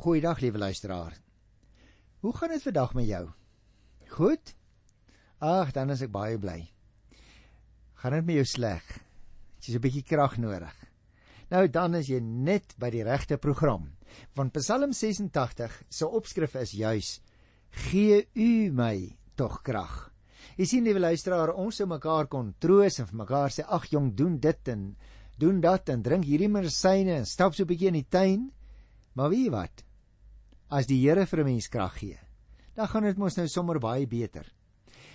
Goeiedag liewe luisteraar. Hoe gaan dit vandag met jou? Goed? Ag, dan is ek baie bly. Gaan dit met jou sleg? Jy het 'n bietjie krag nodig. Nou dan is jy net by die regte program. Want Psalm 86 se opskrif is juis: Gee U my tog krag. Jy sien liewe luisteraar, ons sou mekaar kon troos en vir mekaar sê: "Ag jong, doen dit en doen dat en drink hierdie medisyne en stap so 'n bietjie in die tuin." Maar weet jy wat? As die Here vir 'n mens krag gee, dan gaan dit mos nou sommer baie beter.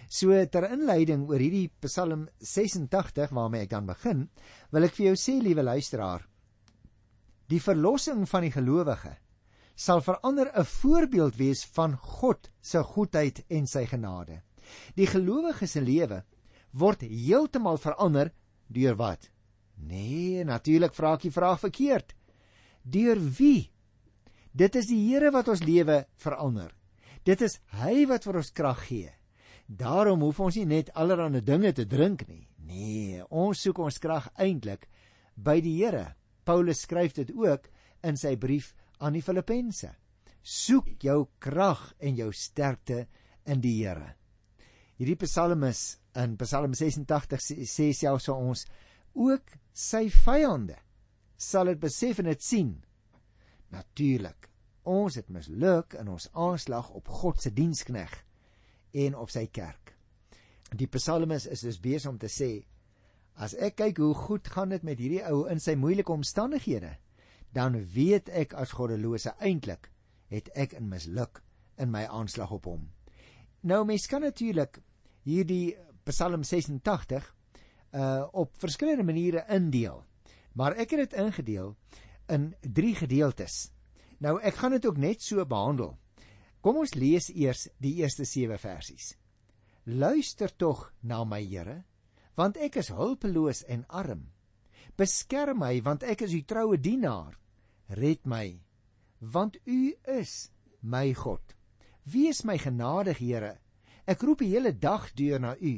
So ter inleiding oor hierdie Psalm 86 waarmee ek dan begin, wil ek vir jou sê liewe luisteraar, die verlossing van die gelowige sal verander 'n voorbeeld wees van God se goedheid en sy genade. Die gelowige se lewe word heeltemal verander deur wat? Nee, natuurlik vra ek die vraag verkeerd. Deur wie? Dit is die Here wat ons lewe verander. Dit is hy wat vir ons krag gee. Daarom hoef ons nie net allerlei dinge te drink nie. Nee, ons soek ons krag eintlik by die Here. Paulus skryf dit ook in sy brief aan die Filippense. Soek jou krag en jou sterkte in die Here. Hierdie psalmis in Psalm 86 sê, sê selfs vir ons ook sy vyande sal dit besef en dit sien Natuurlik. Ons het misluk in ons aanslag op God se dienskneg en op sy kerk. Die psalmis is dus besig om te sê as ek kyk hoe goed gaan dit met hierdie ou in sy moeilike omstandighede, dan weet ek as goddelose eintlik het ek in misluk in my aanslag op hom. Nou mens kan natuurlik hierdie Psalm 86 uh op verskillende maniere indeel. Maar ek het dit ingedeel in 3 gedeeltes. Nou ek gaan dit ook net so behandel. Kom ons lees eers die eerste 7 versies. Luister tog na my Here, want ek is hulpeloos en arm. Beskerm my want ek is u troue dienaar. Red my want u is my God. Wees my genadig, Here. Ek roep die hele dag deur na u.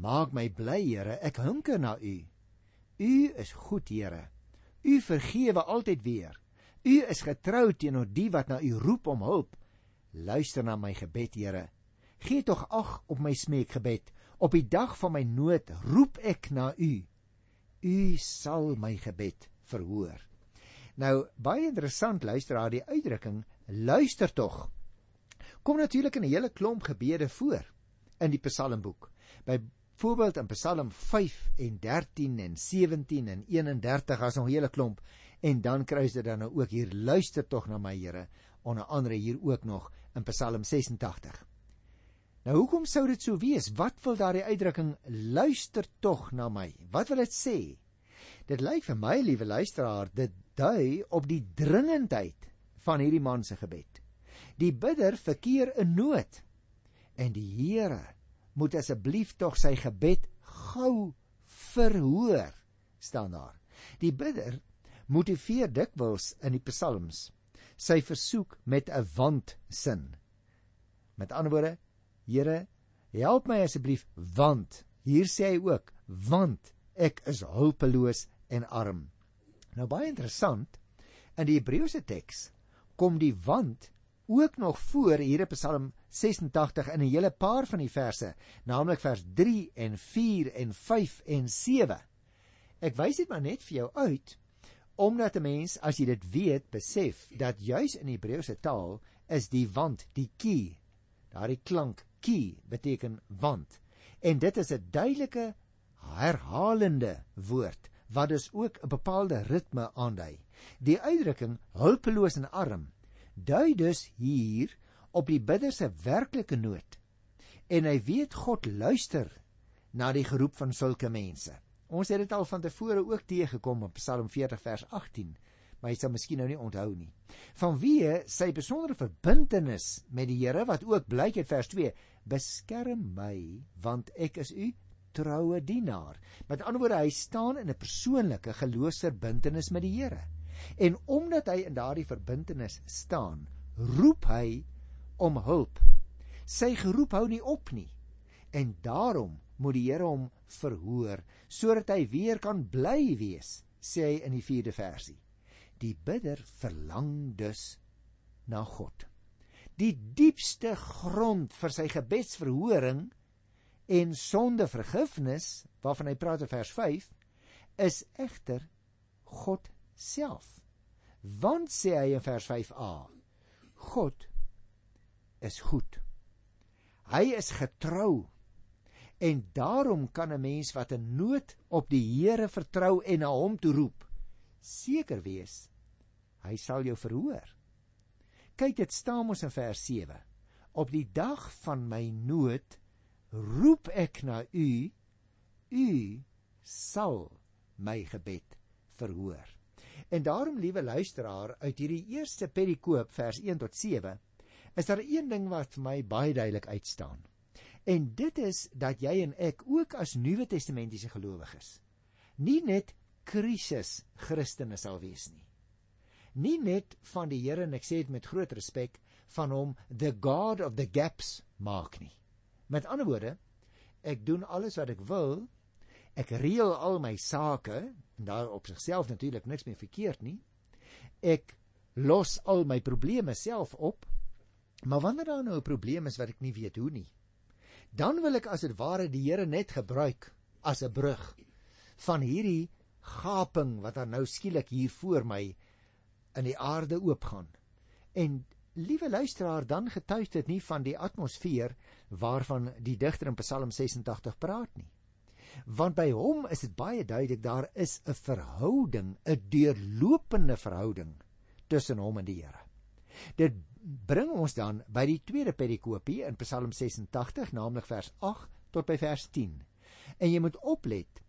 Maak my bly, Here, ek hunker na u. U is goed, Here. U vergewe altyd weer. U is getrou teenoor die wat na u roep om hulp. Luister na my gebed, Here. Gee tog ag op my smeekgebed. Op die dag van my nood roep ek na u. U sal my gebed verhoor. Nou, baie interessant luister haar die uitdrukking luister tog. Kom natuurlik in 'n hele klomp gebede voor in die Psalmboek. By Voorbeeld in Psalm 5 en 13 en 17 en 31 as 'n hele klomp en dan kry jy dan nou ook hier luister tog na my Here onder andere hier ook nog in Psalm 86. Nou hoekom sou dit so wees? Wat wil daardie uitdrukking luister tog na my? Wat wil dit sê? Dit lyk vir my liewe luisteraar dit dui op die dringendheid van hierdie man se gebed. Die bidder verkeer in nood en die Here moet asseblief tog sy gebed gou verhoor staan daar. Die bidder motiveer dikwels in die psalms sy versoek met 'n want sin. Met ander woorde, Here, help my asseblief want hier sê hy ook want ek is hulpeloos en arm. Nou baie interessant, in die Hebreëse teks kom die want ook nog voor hier in Psalm 86 in 'n hele paar van die verse, naamlik vers 3 en 4 en 5 en 7. Ek wys dit maar net vir jou uit omdat 'n mens as jy dit weet, besef dat juis in Hebreëse taal is die want, die ki. Daardie klank ki beteken want. En dit is 'n duidelike herhalende woord wat dus ook 'n bepaalde ritme aandui. Die uitdrukking hulpeloos en arm dui dus hier op die bidder se werklike nood. En hy weet God luister na die geroep van sulke mense. Ons het dit al van tevore ook teëgekom op Psalm 40 vers 18, maar jy sal miskien nou nie onthou nie. Vanweë sy besondere verbintenis met die Here wat ook blyk uit vers 2, beskerm my want ek is u troue dienaar. Met ander woorde, hy staan in 'n persoonlike geloofsverbintenis met die Here. En omdat hy in daardie verbintenis staan, roep hy om hulp. Sy geroep hou nie op nie. En daarom moet die Here hom verhoor sodat hy weer kan bly wees, sê hy in die 4de versie. Die bidder verlang dus na God. Die diepste grond vir sy gebedsverhoring en sondevergifnis waarvan hy praat in vers 5 is egter God self. Want sê hy in vers 5a: God is goed. Hy is getrou. En daarom kan 'n mens wat in nood op die Here vertrou en na hom toe roep, seker wees hy sal jou verhoor. Kyk dit staan ons in vers 7. Op die dag van my nood roep ek na u, u sal my gebed verhoor. En daarom liewe luisteraar uit hierdie eerste perikoop vers 1 tot 7 is daar een ding wat vir my baie duidelik uitstaan. En dit is dat jy en ek ook as Nuwe Testamentiese gelowiges nie net krisis Christene sal wees nie. Nie net van die Here en ek sê dit met groot respek van hom the god of the gaps maak nie. Met ander woorde, ek doen alles wat ek wil. Ek reël al my sake en daar op sigself natuurlik niks meer verkeerd nie. Ek los al my probleme self op. Maar wanneer daar nou 'n probleem is wat ek nie weet hoe nie, dan wil ek as dit ware die Here net gebruik as 'n brug van hierdie gaping wat dan nou skielik hier voor my in die aarde oopgaan. En liewe luisteraar, dan getuig dit nie van die atmosfeer waarvan die digter in Psalm 86 praat nie. Want by hom is dit baie duidelik daar is 'n verhouding, 'n deurlopende verhouding tussen hom en die Here. Dit bring ons dan by die tweede perikopie in Psalm 86, naamlik vers 8 tot by vers 10. En jy moet oplet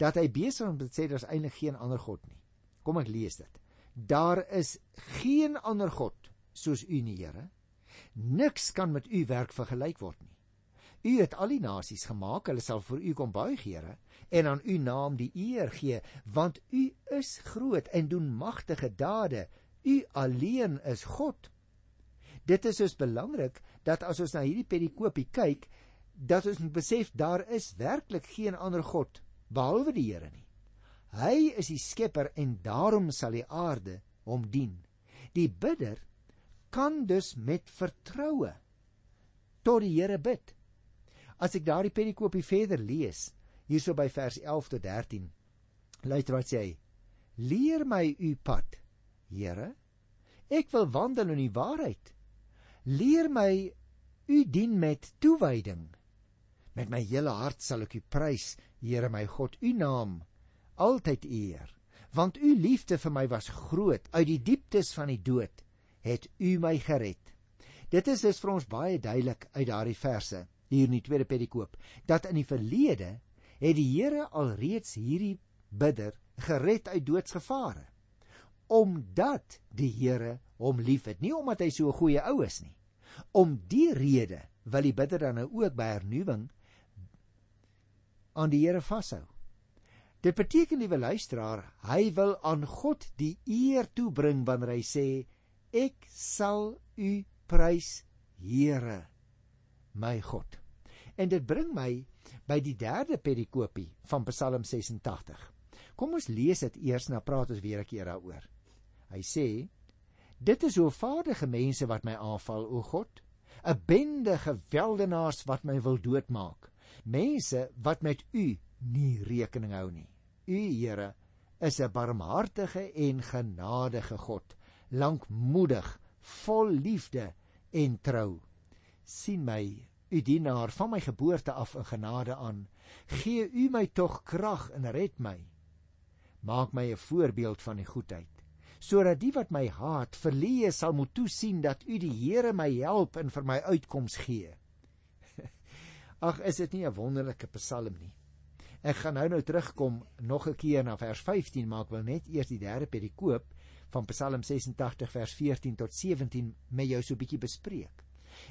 dat hy besig is om te sê daar's eintlik geen ander god nie. Kom ek lees dit. Daar is geen ander god soos U nie, Here. Niks kan met U werk vergelyk word nie. U het al die nasies gemaak, hulle sal vir U kom buig, Here, en aan U naam die eer gee, want U is groot en doen magtige dade. U alleen is God. Dit is dus belangrik dat as ons na hierdie perikoopie kyk, dat ons moet besef daar is werklik geen ander god behalwe die Here nie. Hy is die skepper en daarom sal die aarde hom dien. Die bidder kan dus met vertroue tot die Here bid. As ek daardie perikoopie verder lees, hierso by vers 11 tot 13, luister wat sê hy: Leer my u pad, Here. Ek wil wandel in die waarheid. Leer my u dien met toewyding. Met my hele hart sal ek u prys, Here my God, u naam altyd eer. Want u liefde vir my was groot, uit die dieptes van die dood het u my gered. Dit is dus vir ons baie duidelik uit daardie verse hier in die tweede perikoop dat in die verlede het die Here alreeds hierdie bidder gered uit doodsgevare omdat die Here hom liefhet, nie omdat hy so 'n goeie ou is nie. Om die rede wil die bidder dan nou ook by hernuwing aan die Here vashou. Dit beteken liewe luisteraar, hy wil aan God die eer toebring wanneer hy sê ek sal u prys Here my God. En dit bring my by die derde perikopie van Psalm 86. Kom ons lees dit eers en dan praat ons weer 'n keer daaroor. Hy sê: Dit is hoofvaardige mense wat my aanval, o God, 'n bende geweldenaars wat my wil doodmaak. Mense wat met U nie rekening hou nie. U Here is 'n barmhartige en genadige God, lankmoedig, vol liefde en trou. sien my, U dienaar van my geboorte af in genade aan. Gee U my tog krag en red my. Maak my 'n voorbeeld van die goedheid sodat die wat my haat verleë sal moet toesien dat u die Here my help en vir my uitkoms gee. Ag, is dit nie 'n wonderlike psalm nie? Ek gaan nou nou terugkom nog 'n keer na vers 15, maar ek wil net eers die derde perikoop van Psalm 86 vers 14 tot 17 met jou so 'n bietjie bespreek.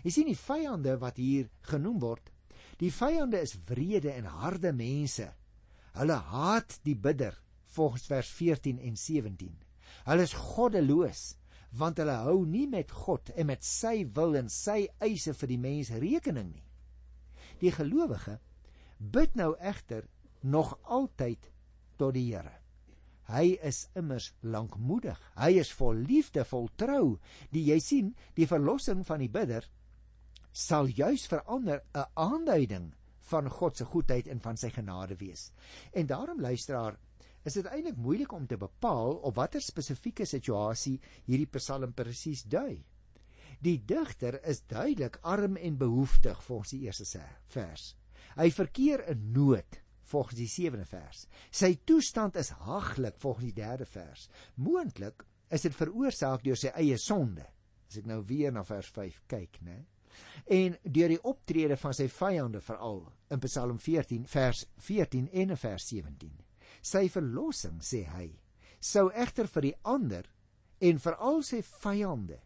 Jy sien die vyande wat hier genoem word. Die vyande is wrede en harde mense. Hulle haat die bidder volgens vers 14 en 17. Hulle is goddeloos want hulle hou nie met God en met sy wil en sy eise vir die mens rekening nie. Die gelowige bid nou egter nog altyd tot die Here. Hy is immers lankmoedig. Hy is vol liefde, vol trou. Die jy sien, die verlossing van die bidder sal juis verander 'n aanduiding van God se goedheid en van sy genade wees. En daarom luisteraar, is dit eintlik moeilik om te bepaal op watter spesifieke situasie hierdie Psalm presies dui. Die digter is duidelik arm en behoeftig volgens die eerste vers. Hy verkeer in nood volgens die 7de vers. Sy toestand is haglik volgens die 3de vers. Moontlik is dit veroorsaak deur sy eie sonde. As ek nou weer na vers 5 kyk, né? En deur die optrede van sy vyande veral in Psalm 14 vers 14 en vers 17. Sy verlossing, sê hy, sou egter vir die ander en vir al sy vyande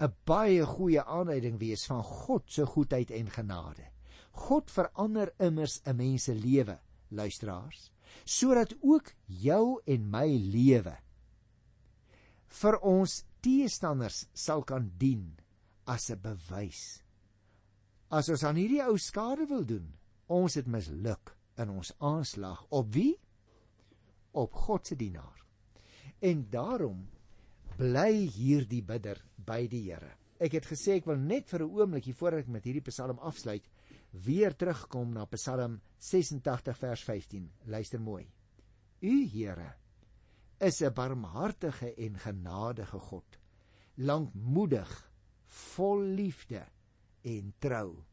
'n baie goeie aanduiding wees van God se goedheid en genade. God verander immers 'n mens se lewe luisteraars, sodat ook jou en my lewe vir ons teestanders sal kan dien as 'n bewys. As ons aan hierdie ou skade wil doen, ons het misluk in ons aanslag op wie? Op God se dienaar. En daarom bly hierdie bidder by die Here. Ek het gesê ek wil net vir 'n oomblik hier voor ek met hierdie Psalm afsluit, weer terugkom na Psalm 86 vers 15. Luister mooi. U Here is 'n barmhartige en genadige God, lankmoedig, vol liefde en trou.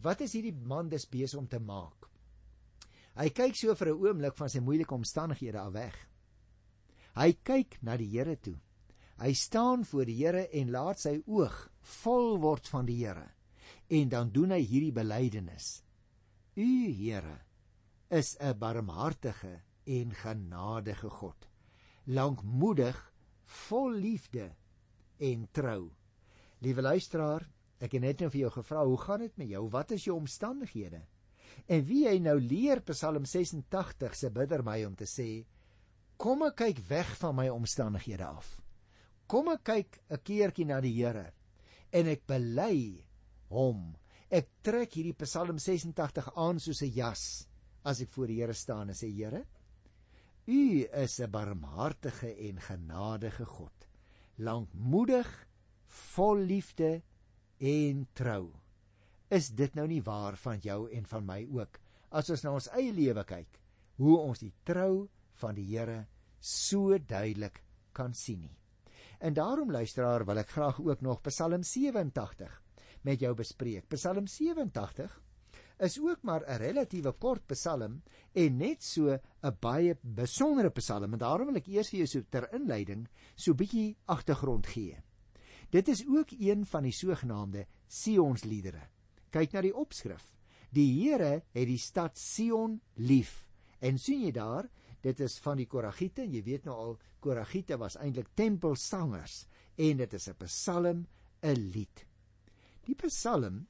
Wat is hierdie man dus besig om te maak? Hy kyk so vir 'n oomblik van sy moeilike omstandighede af weg. Hy kyk na die Here toe. Hy staan voor die Here en laat sy oog vol word van die Here en dan doen hy hierdie belydenis. U Here is 'n barmhartige en genadige God, lankmoedig, vol liefde en trou. Liewe luisteraar, ek het net nou vir jou gevra, hoe gaan dit met jou? Wat is jou omstandighede? En wie jy nou leer Psalm 86 se bidder my om te sê, kom ek kyk weg van my omstandighede af. Kom ek kyk 'n keertjie na die Here en ek bely hom. Ek trek hierdie Psalm 86 aan soos 'n jas as ek voor die Here staan en sê Here, U is 'n barmhartige en genadige God, lankmoedig, vol liefde en trou. Is dit nou nie waar van jou en van my ook as ons na ons eie lewe kyk, hoe ons die trou van die Here so duidelik kan sien nie. En daarom luisteraar wil ek graag ook nog Psalm 87 met jou bespreek. Psalm 87 is ook maar 'n relatiewe kort Psalm en net so 'n baie besondere Psalm en daarom wil ek eers vir jou so ter inleiding so bietjie agtergrond gee. Dit is ook een van die sogenaamde Sionsliedere. Kyk na die opskrif. Die Here het die stad Sion lief. En sien jy daar, dit is van die Koragiete, jy weet nou al Koragiete was eintlik tempelsangers en dit is 'n Psalm, 'n lied. Die Psalm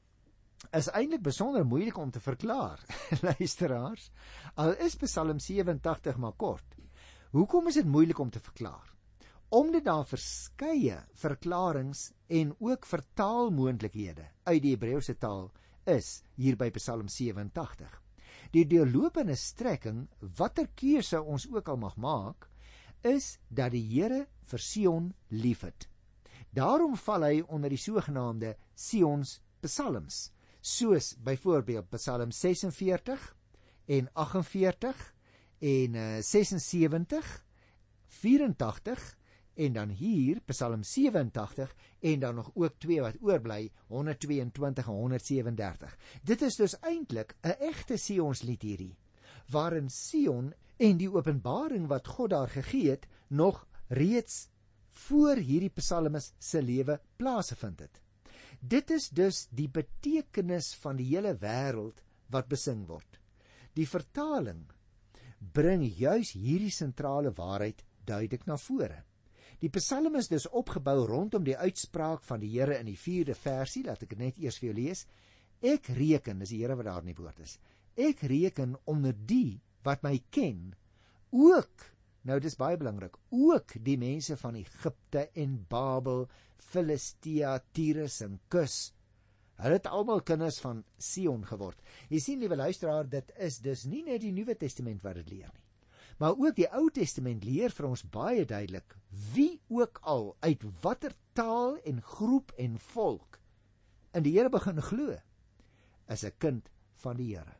is eintlik besonder moeilik om te verklaar. Luisteraars, al is Psalm 87 maar kort. Hoekom is dit moeilik om te verklaar? Omdat daar verskeie verklaringe en ook vertaalmoontlikhede uit die Hebreëse taal is hier by Psalm 87. Die deurlopende strekking, watter keuse ons ook al mag maak, is dat die Here vir Sion liefhet. Daarom val hy onder die sogenaamde Sions Psalms, soos byvoorbeeld Psalm 46 en 48 en uh, 76, 84 en dan hier Psalm 87 en dan nog ook twee wat oorbly 122 en 137. Dit is dus eintlik 'n egte Sionslied hierdie waarin Sion en die openbaring wat God daar gegee het nog reeds voor hierdie psalmes se lewe plaasgevind het. Dit is dus die betekenis van die hele wêreld wat besing word. Die vertaling bring juis hierdie sentrale waarheid duidelik na vore. Die Psalm is dus opgebou rondom die uitspraak van die Here in die 4de versie, laat ek dit net eers vir jou lees. Ek reken, dis die Here wat daar in die woord is. Ek reken onder die wat my ken, ook Nou dis baie belangrik. Ook die mense van Egipte en Babel, Filistia, Tyrus en Kus. Hulle het almal kinders van Sion geword. Jy sien liewe luisteraar, dit is dus nie net die Nuwe Testament wat dit leer nie. Maar ook die Ou Testament leer vir ons baie duidelik wie ook al uit watter taal en groep en volk in die Here begin glo, is 'n kind van die Here.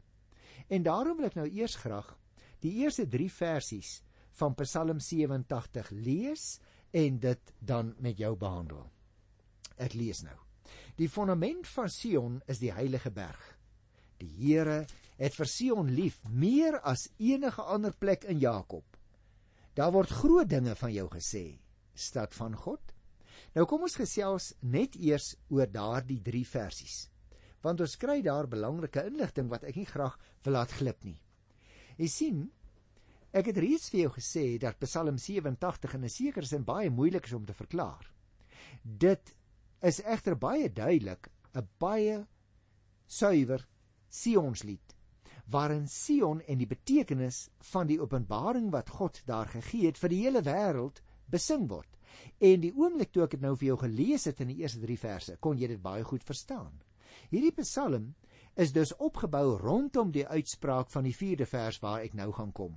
En daarom wil ek nou eers graag die eerste 3 versies van Psalm 87 lees en dit dan met jou behandel. Ek lees nou. Die fondament van Sion is die heilige berg. Die Here het vir Sion lief meer as enige ander plek in Jakob. Daar word groot dinge van jou gesê, stad van God. Nou kom ons gesels net eers oor daardie 3 versies. Want ons kry daar belangrike inligting wat ek nie graag wil laat glip nie. Jy sien, Ek het reeds vir jou gesê dat Psalm 87 in 'n sekere sin baie moeilik is om te verklaar. Dit is egter baie duidelik 'n baie suiwer Sionslied waarin Sion en die betekenis van die openbaring wat God daar gegee het vir die hele wêreld besing word. En die oomblik toe ek dit nou vir jou gelees het in die eerste 3 verse, kon jy dit baie goed verstaan. Hierdie Psalm is dus opgebou rondom die uitspraak van die 4de vers waar ek nou gaan kom.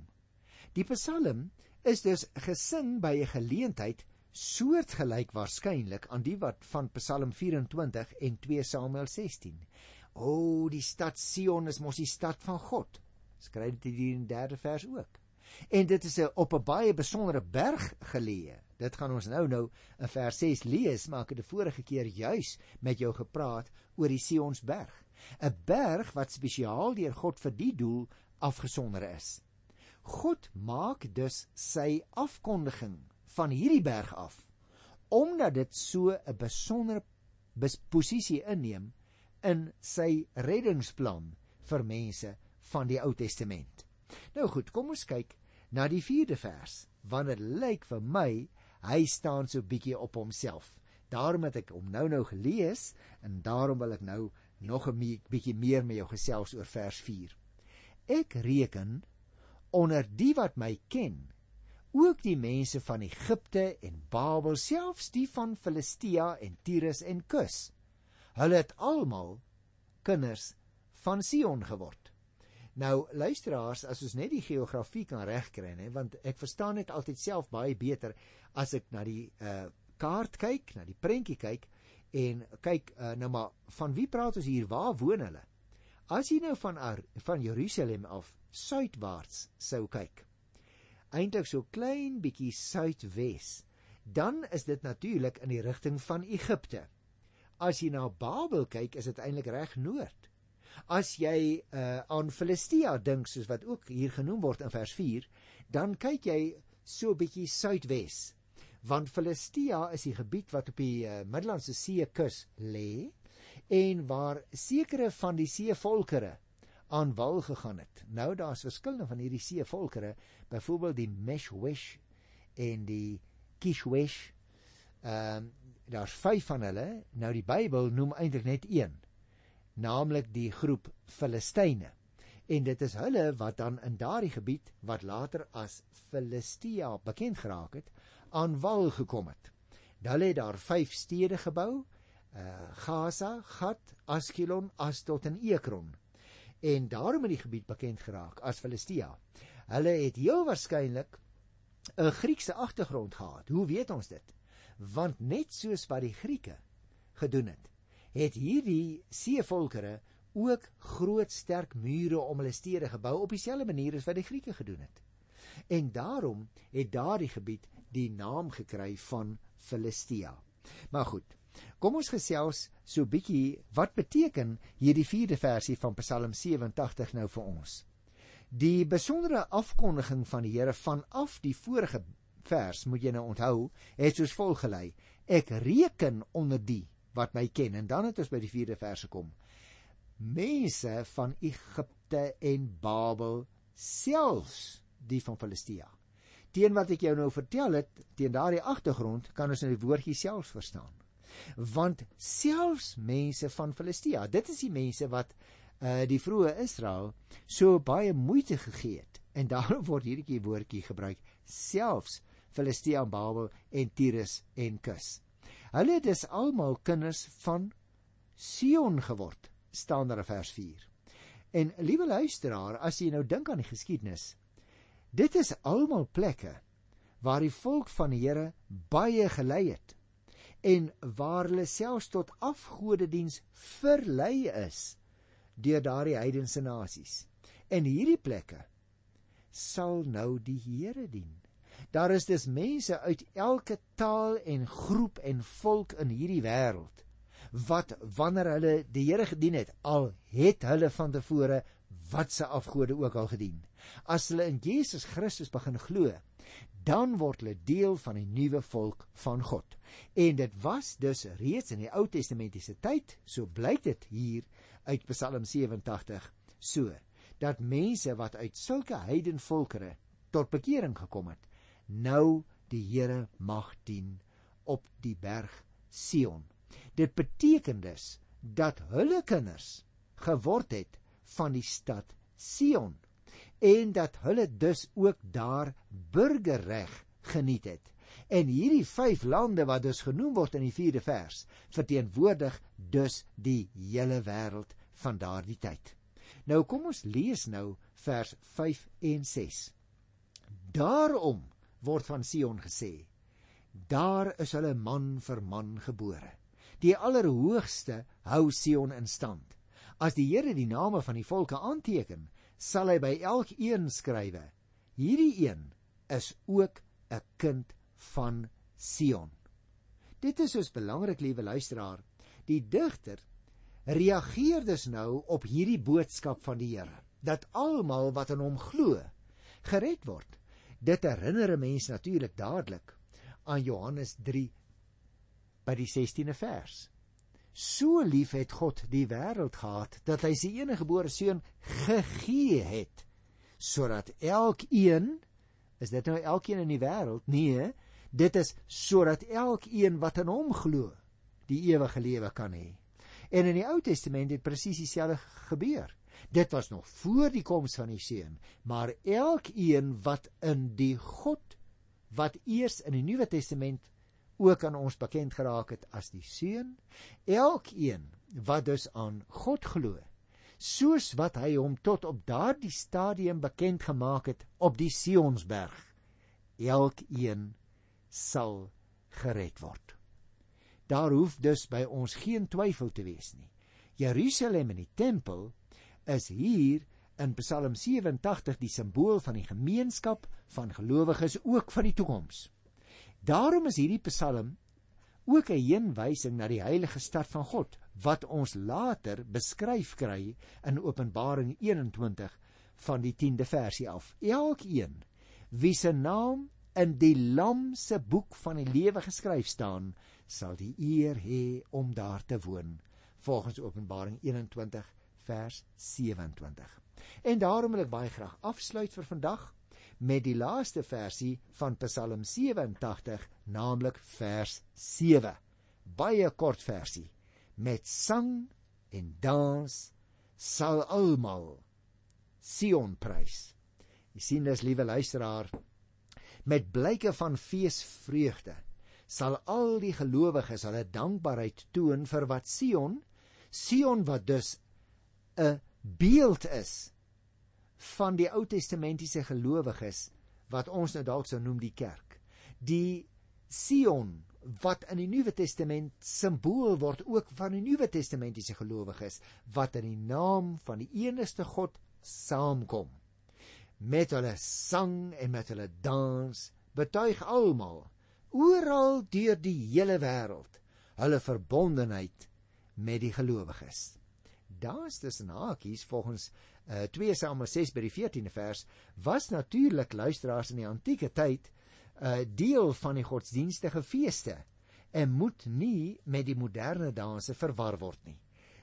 Die Psalm is dus gesing by 'n geleentheid soortgelyk waarskynlik aan die wat van Psalm 24 en 2 Samuel 16. O, die stad Sion is mos die stad van God. Skryf dit hier in die 3de vers ook. En dit is 'n op 'n baie besondere berg geleë. Dit gaan ons nou nou in vers 6 lees, maar ek het die vorige keer juis met jou gepraat oor die Sionsberg. 'n Berg wat spesiaal deur God vir die doel afgesonder is. God maak dus sy afkondiging van hierdie berg af omdat dit so 'n besondere posisie inneem in sy reddingsplan vir mense van die Ou Testament. Nou goed, kom ons kyk na die 4de vers, want dit lyk vir my hy staan so bietjie op homself. Daarom het ek hom nou-nou gelees en daarom wil ek nou nog 'n bietjie meer met jou gesels oor vers 4. Ek reken onder die wat my ken ook die mense van Egipte en Babel selfs die van Filistia en Tyrus en Kus hulle het almal kinders van Sion geword nou luisteraars as ons net die geografie kan regkry nê want ek verstaan net altyd self baie beter as ek na die uh, kaart kyk na die prentjie kyk en kyk uh, nou maar van wie praat ons hier waar woon hulle as jy nou van van Jerusalem af suidwaarts sou kyk. Eintlik so klein bietjie suidwes, dan is dit natuurlik in die rigting van Egipte. As jy na Babel kyk, is dit eintlik reg noord. As jy uh, aan Filistia dink soos wat ook hier genoem word in vers 4, dan kyk jy so bietjie suidwes. Want Filistia is die gebied wat op die uh, Middellandse See kus lê en waar sekere van die seevolkere aan wal gegaan het. Nou daar's verskillende van hierdie seevolkere, byvoorbeeld die Meshwesh en die Kishwesh. Ehm uh, daar's 5 van hulle. Nou die Bybel noem eintlik net een, naamlik die groep Filistyne. En dit is hulle wat dan in daardie gebied wat later as Filistia bekend geraak het, aan wal gekom het. Hulle het daar 5 stede gebou: uh Gaza, Gat, Askelon, Asdod en Ekron en daarom in die gebied bekend geraak as Filistia. Hulle het heel waarskynlik 'n Griekse agtergrond gehad. Hoe weet ons dit? Want net soos wat die Grieke gedoen het, het hierdie seevolkere ook groot sterk mure om hulle stede gebou op dieselfde manier as wat die Grieke gedoen het. En daarom het daardie gebied die naam gekry van Filistia. Maar goed, Kom ons gesels so bietjie wat beteken hierdie 4de versie van Psalm 87 nou vir ons. Die besondere afkondiging van die Here vanaf die vorige vers moet jy nou onthou, het soos volgelei: Ek reken onder die wat my ken en dan het ons by die 4de vers gekom. Mense van Egipte en Babel, selfs die van Filistia. Teen wat ek jou nou vertel het, teen daardie agtergrond kan ons nou die woordjie selfs verstaan want selfs mense van Filistia, dit is die mense wat uh die vroeë Israel so baie moeite gegee het. En daarom word hierdie woordjie gebruik, selfs Filistia en Babel en Tyrus en Kus. Hulle is almal kinders van Sion geword, staan daar in vers 4. En liewe luisteraar, as jy nou dink aan die geskiedenis, Dit is almal plekke waar die volk van die Here baie gelei het en waar hulle selfs tot afgodediens verlei is deur daardie heidense nasies. En hierdie plekke sal nou die Here dien. Daar is dus mense uit elke taal en groep en volk in hierdie wêreld wat wanneer hulle die Here gedien het, al het hulle van tevore watse afgode ook al gedien. As hulle in Jesus Christus begin glo, dan word hulle deel van die nuwe volk van God. En dit was dus reeds in die Ou Testamentiese tyd, so blyk dit hier uit Psalm 87, so dat mense wat uit sulke heidenvolkere tot bekering gekom het, nou die Here mag dien op die berg Sion. Dit beteken dus dat hulle kinders geword het van die stad Sion en dat hulle dus ook daar burgerreg geniet het. En hierdie 5 lande wat dus genoem word in die 4de vers, verteenwoordig dus die hele wêreld van daardie tyd. Nou kom ons lees nou vers 5 en 6. Daarom word van Sion gesê: Daar is hulle man vir man gebore. Die Allerhoogste hou Sion in stand. As die Here die name van die volke aanteken, sal hy by elkeen skrywe: Hierdie een is ook 'n kind van Sion. Dit is soos belangrik, liewe luisteraar. Die digter reageer dus nou op hierdie boodskap van die Here dat almal wat aan hom glo gered word. Dit herinner 'n mens natuurlik dadelik aan Johannes 3 by die 16de vers. So lief het God die wêreld gehad dat hy sy enige gebore seun gegee het sodat elkeen is dit nou elkeen in die wêreld nee dit is sodat elkeen wat in hom glo die ewige lewe kan hê. En in die Ou Testament het presies dieselfde gebeur dit was nog voor die koms van die seun maar elkeen wat in die God wat eers in die Nuwe Testament ook aan ons bekend geraak het as die seun elkeen wat dus aan God glo soos wat hy hom tot op daardie stadium bekend gemaak het op die Sionsberg elkeen sal gered word. Daar hoef dus by ons geen twyfel te wees nie. Jerusalem en die tempel is hier in Psalm 87 die simbool van die gemeenskap van gelowiges ook van die toekoms Daarom is hierdie Psalm ook 'n heenwysing na die heilige stad van God wat ons later beskryf kry in Openbaring 21 van die 10de versie af. Elkeen wie se naam in die Lam se boek van die lewe geskryf staan, sal die eer hê om daar te woon, volgens Openbaring 21 vers 27. En daarom wil ek baie graag afsluit vir vandag met die laaste versie van Psalm 87, naamlik vers 7. Baie kort versie. Met sang en dans sal almal Sion prys. Jy sien dis liewe luisteraar, met blyke van feesvreugde sal al die gelowiges hulle dankbaarheid toon vir wat Sion, Sion wat dus 'n beeld is van die Ou Testamentiese gelowiges wat ons nou dalk sou noem die kerk. Die Sion wat in die Nuwe Testament simbool word ook van die Nuwe Testamentiese gelowiges wat in die naam van die enigste God saamkom. Met hulle sang en met hulle dans betuig almal oral deur die hele wêreld hulle verbondenheid met die gelowiges. Daar's tussen hakies volgens uh, eh, 2 Samuel 6 by die 14de vers was natuurlik luisteraars in die antieke tyd 'n uh, eh, deel van die godsdienstige feeste en moet nie met die moderne danse verwar word nie.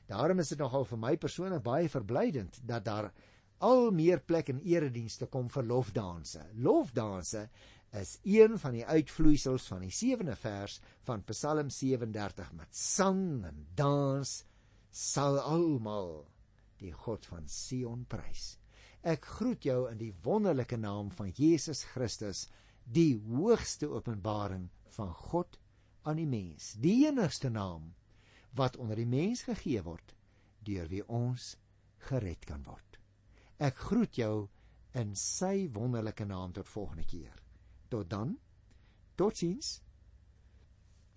Daarom is dit nogal vir my persoonlik baie verblydend dat daar al meer plek in eredienste kom vir lofdanse. Lofdanse is een van die uitvloeisels van die 7de vers van Psalm 37 met sang en dans sal almal die God van Sion prys. Ek groet jou in die wonderlike naam van Jesus Christus, die hoogste openbaring van God aan die mens, die enigste naam wat onder die mens gegee word deur wie ons gered kan word. Ek groet jou in sy wonderlike naam tot volgende keer. Tot dan. Totsiens.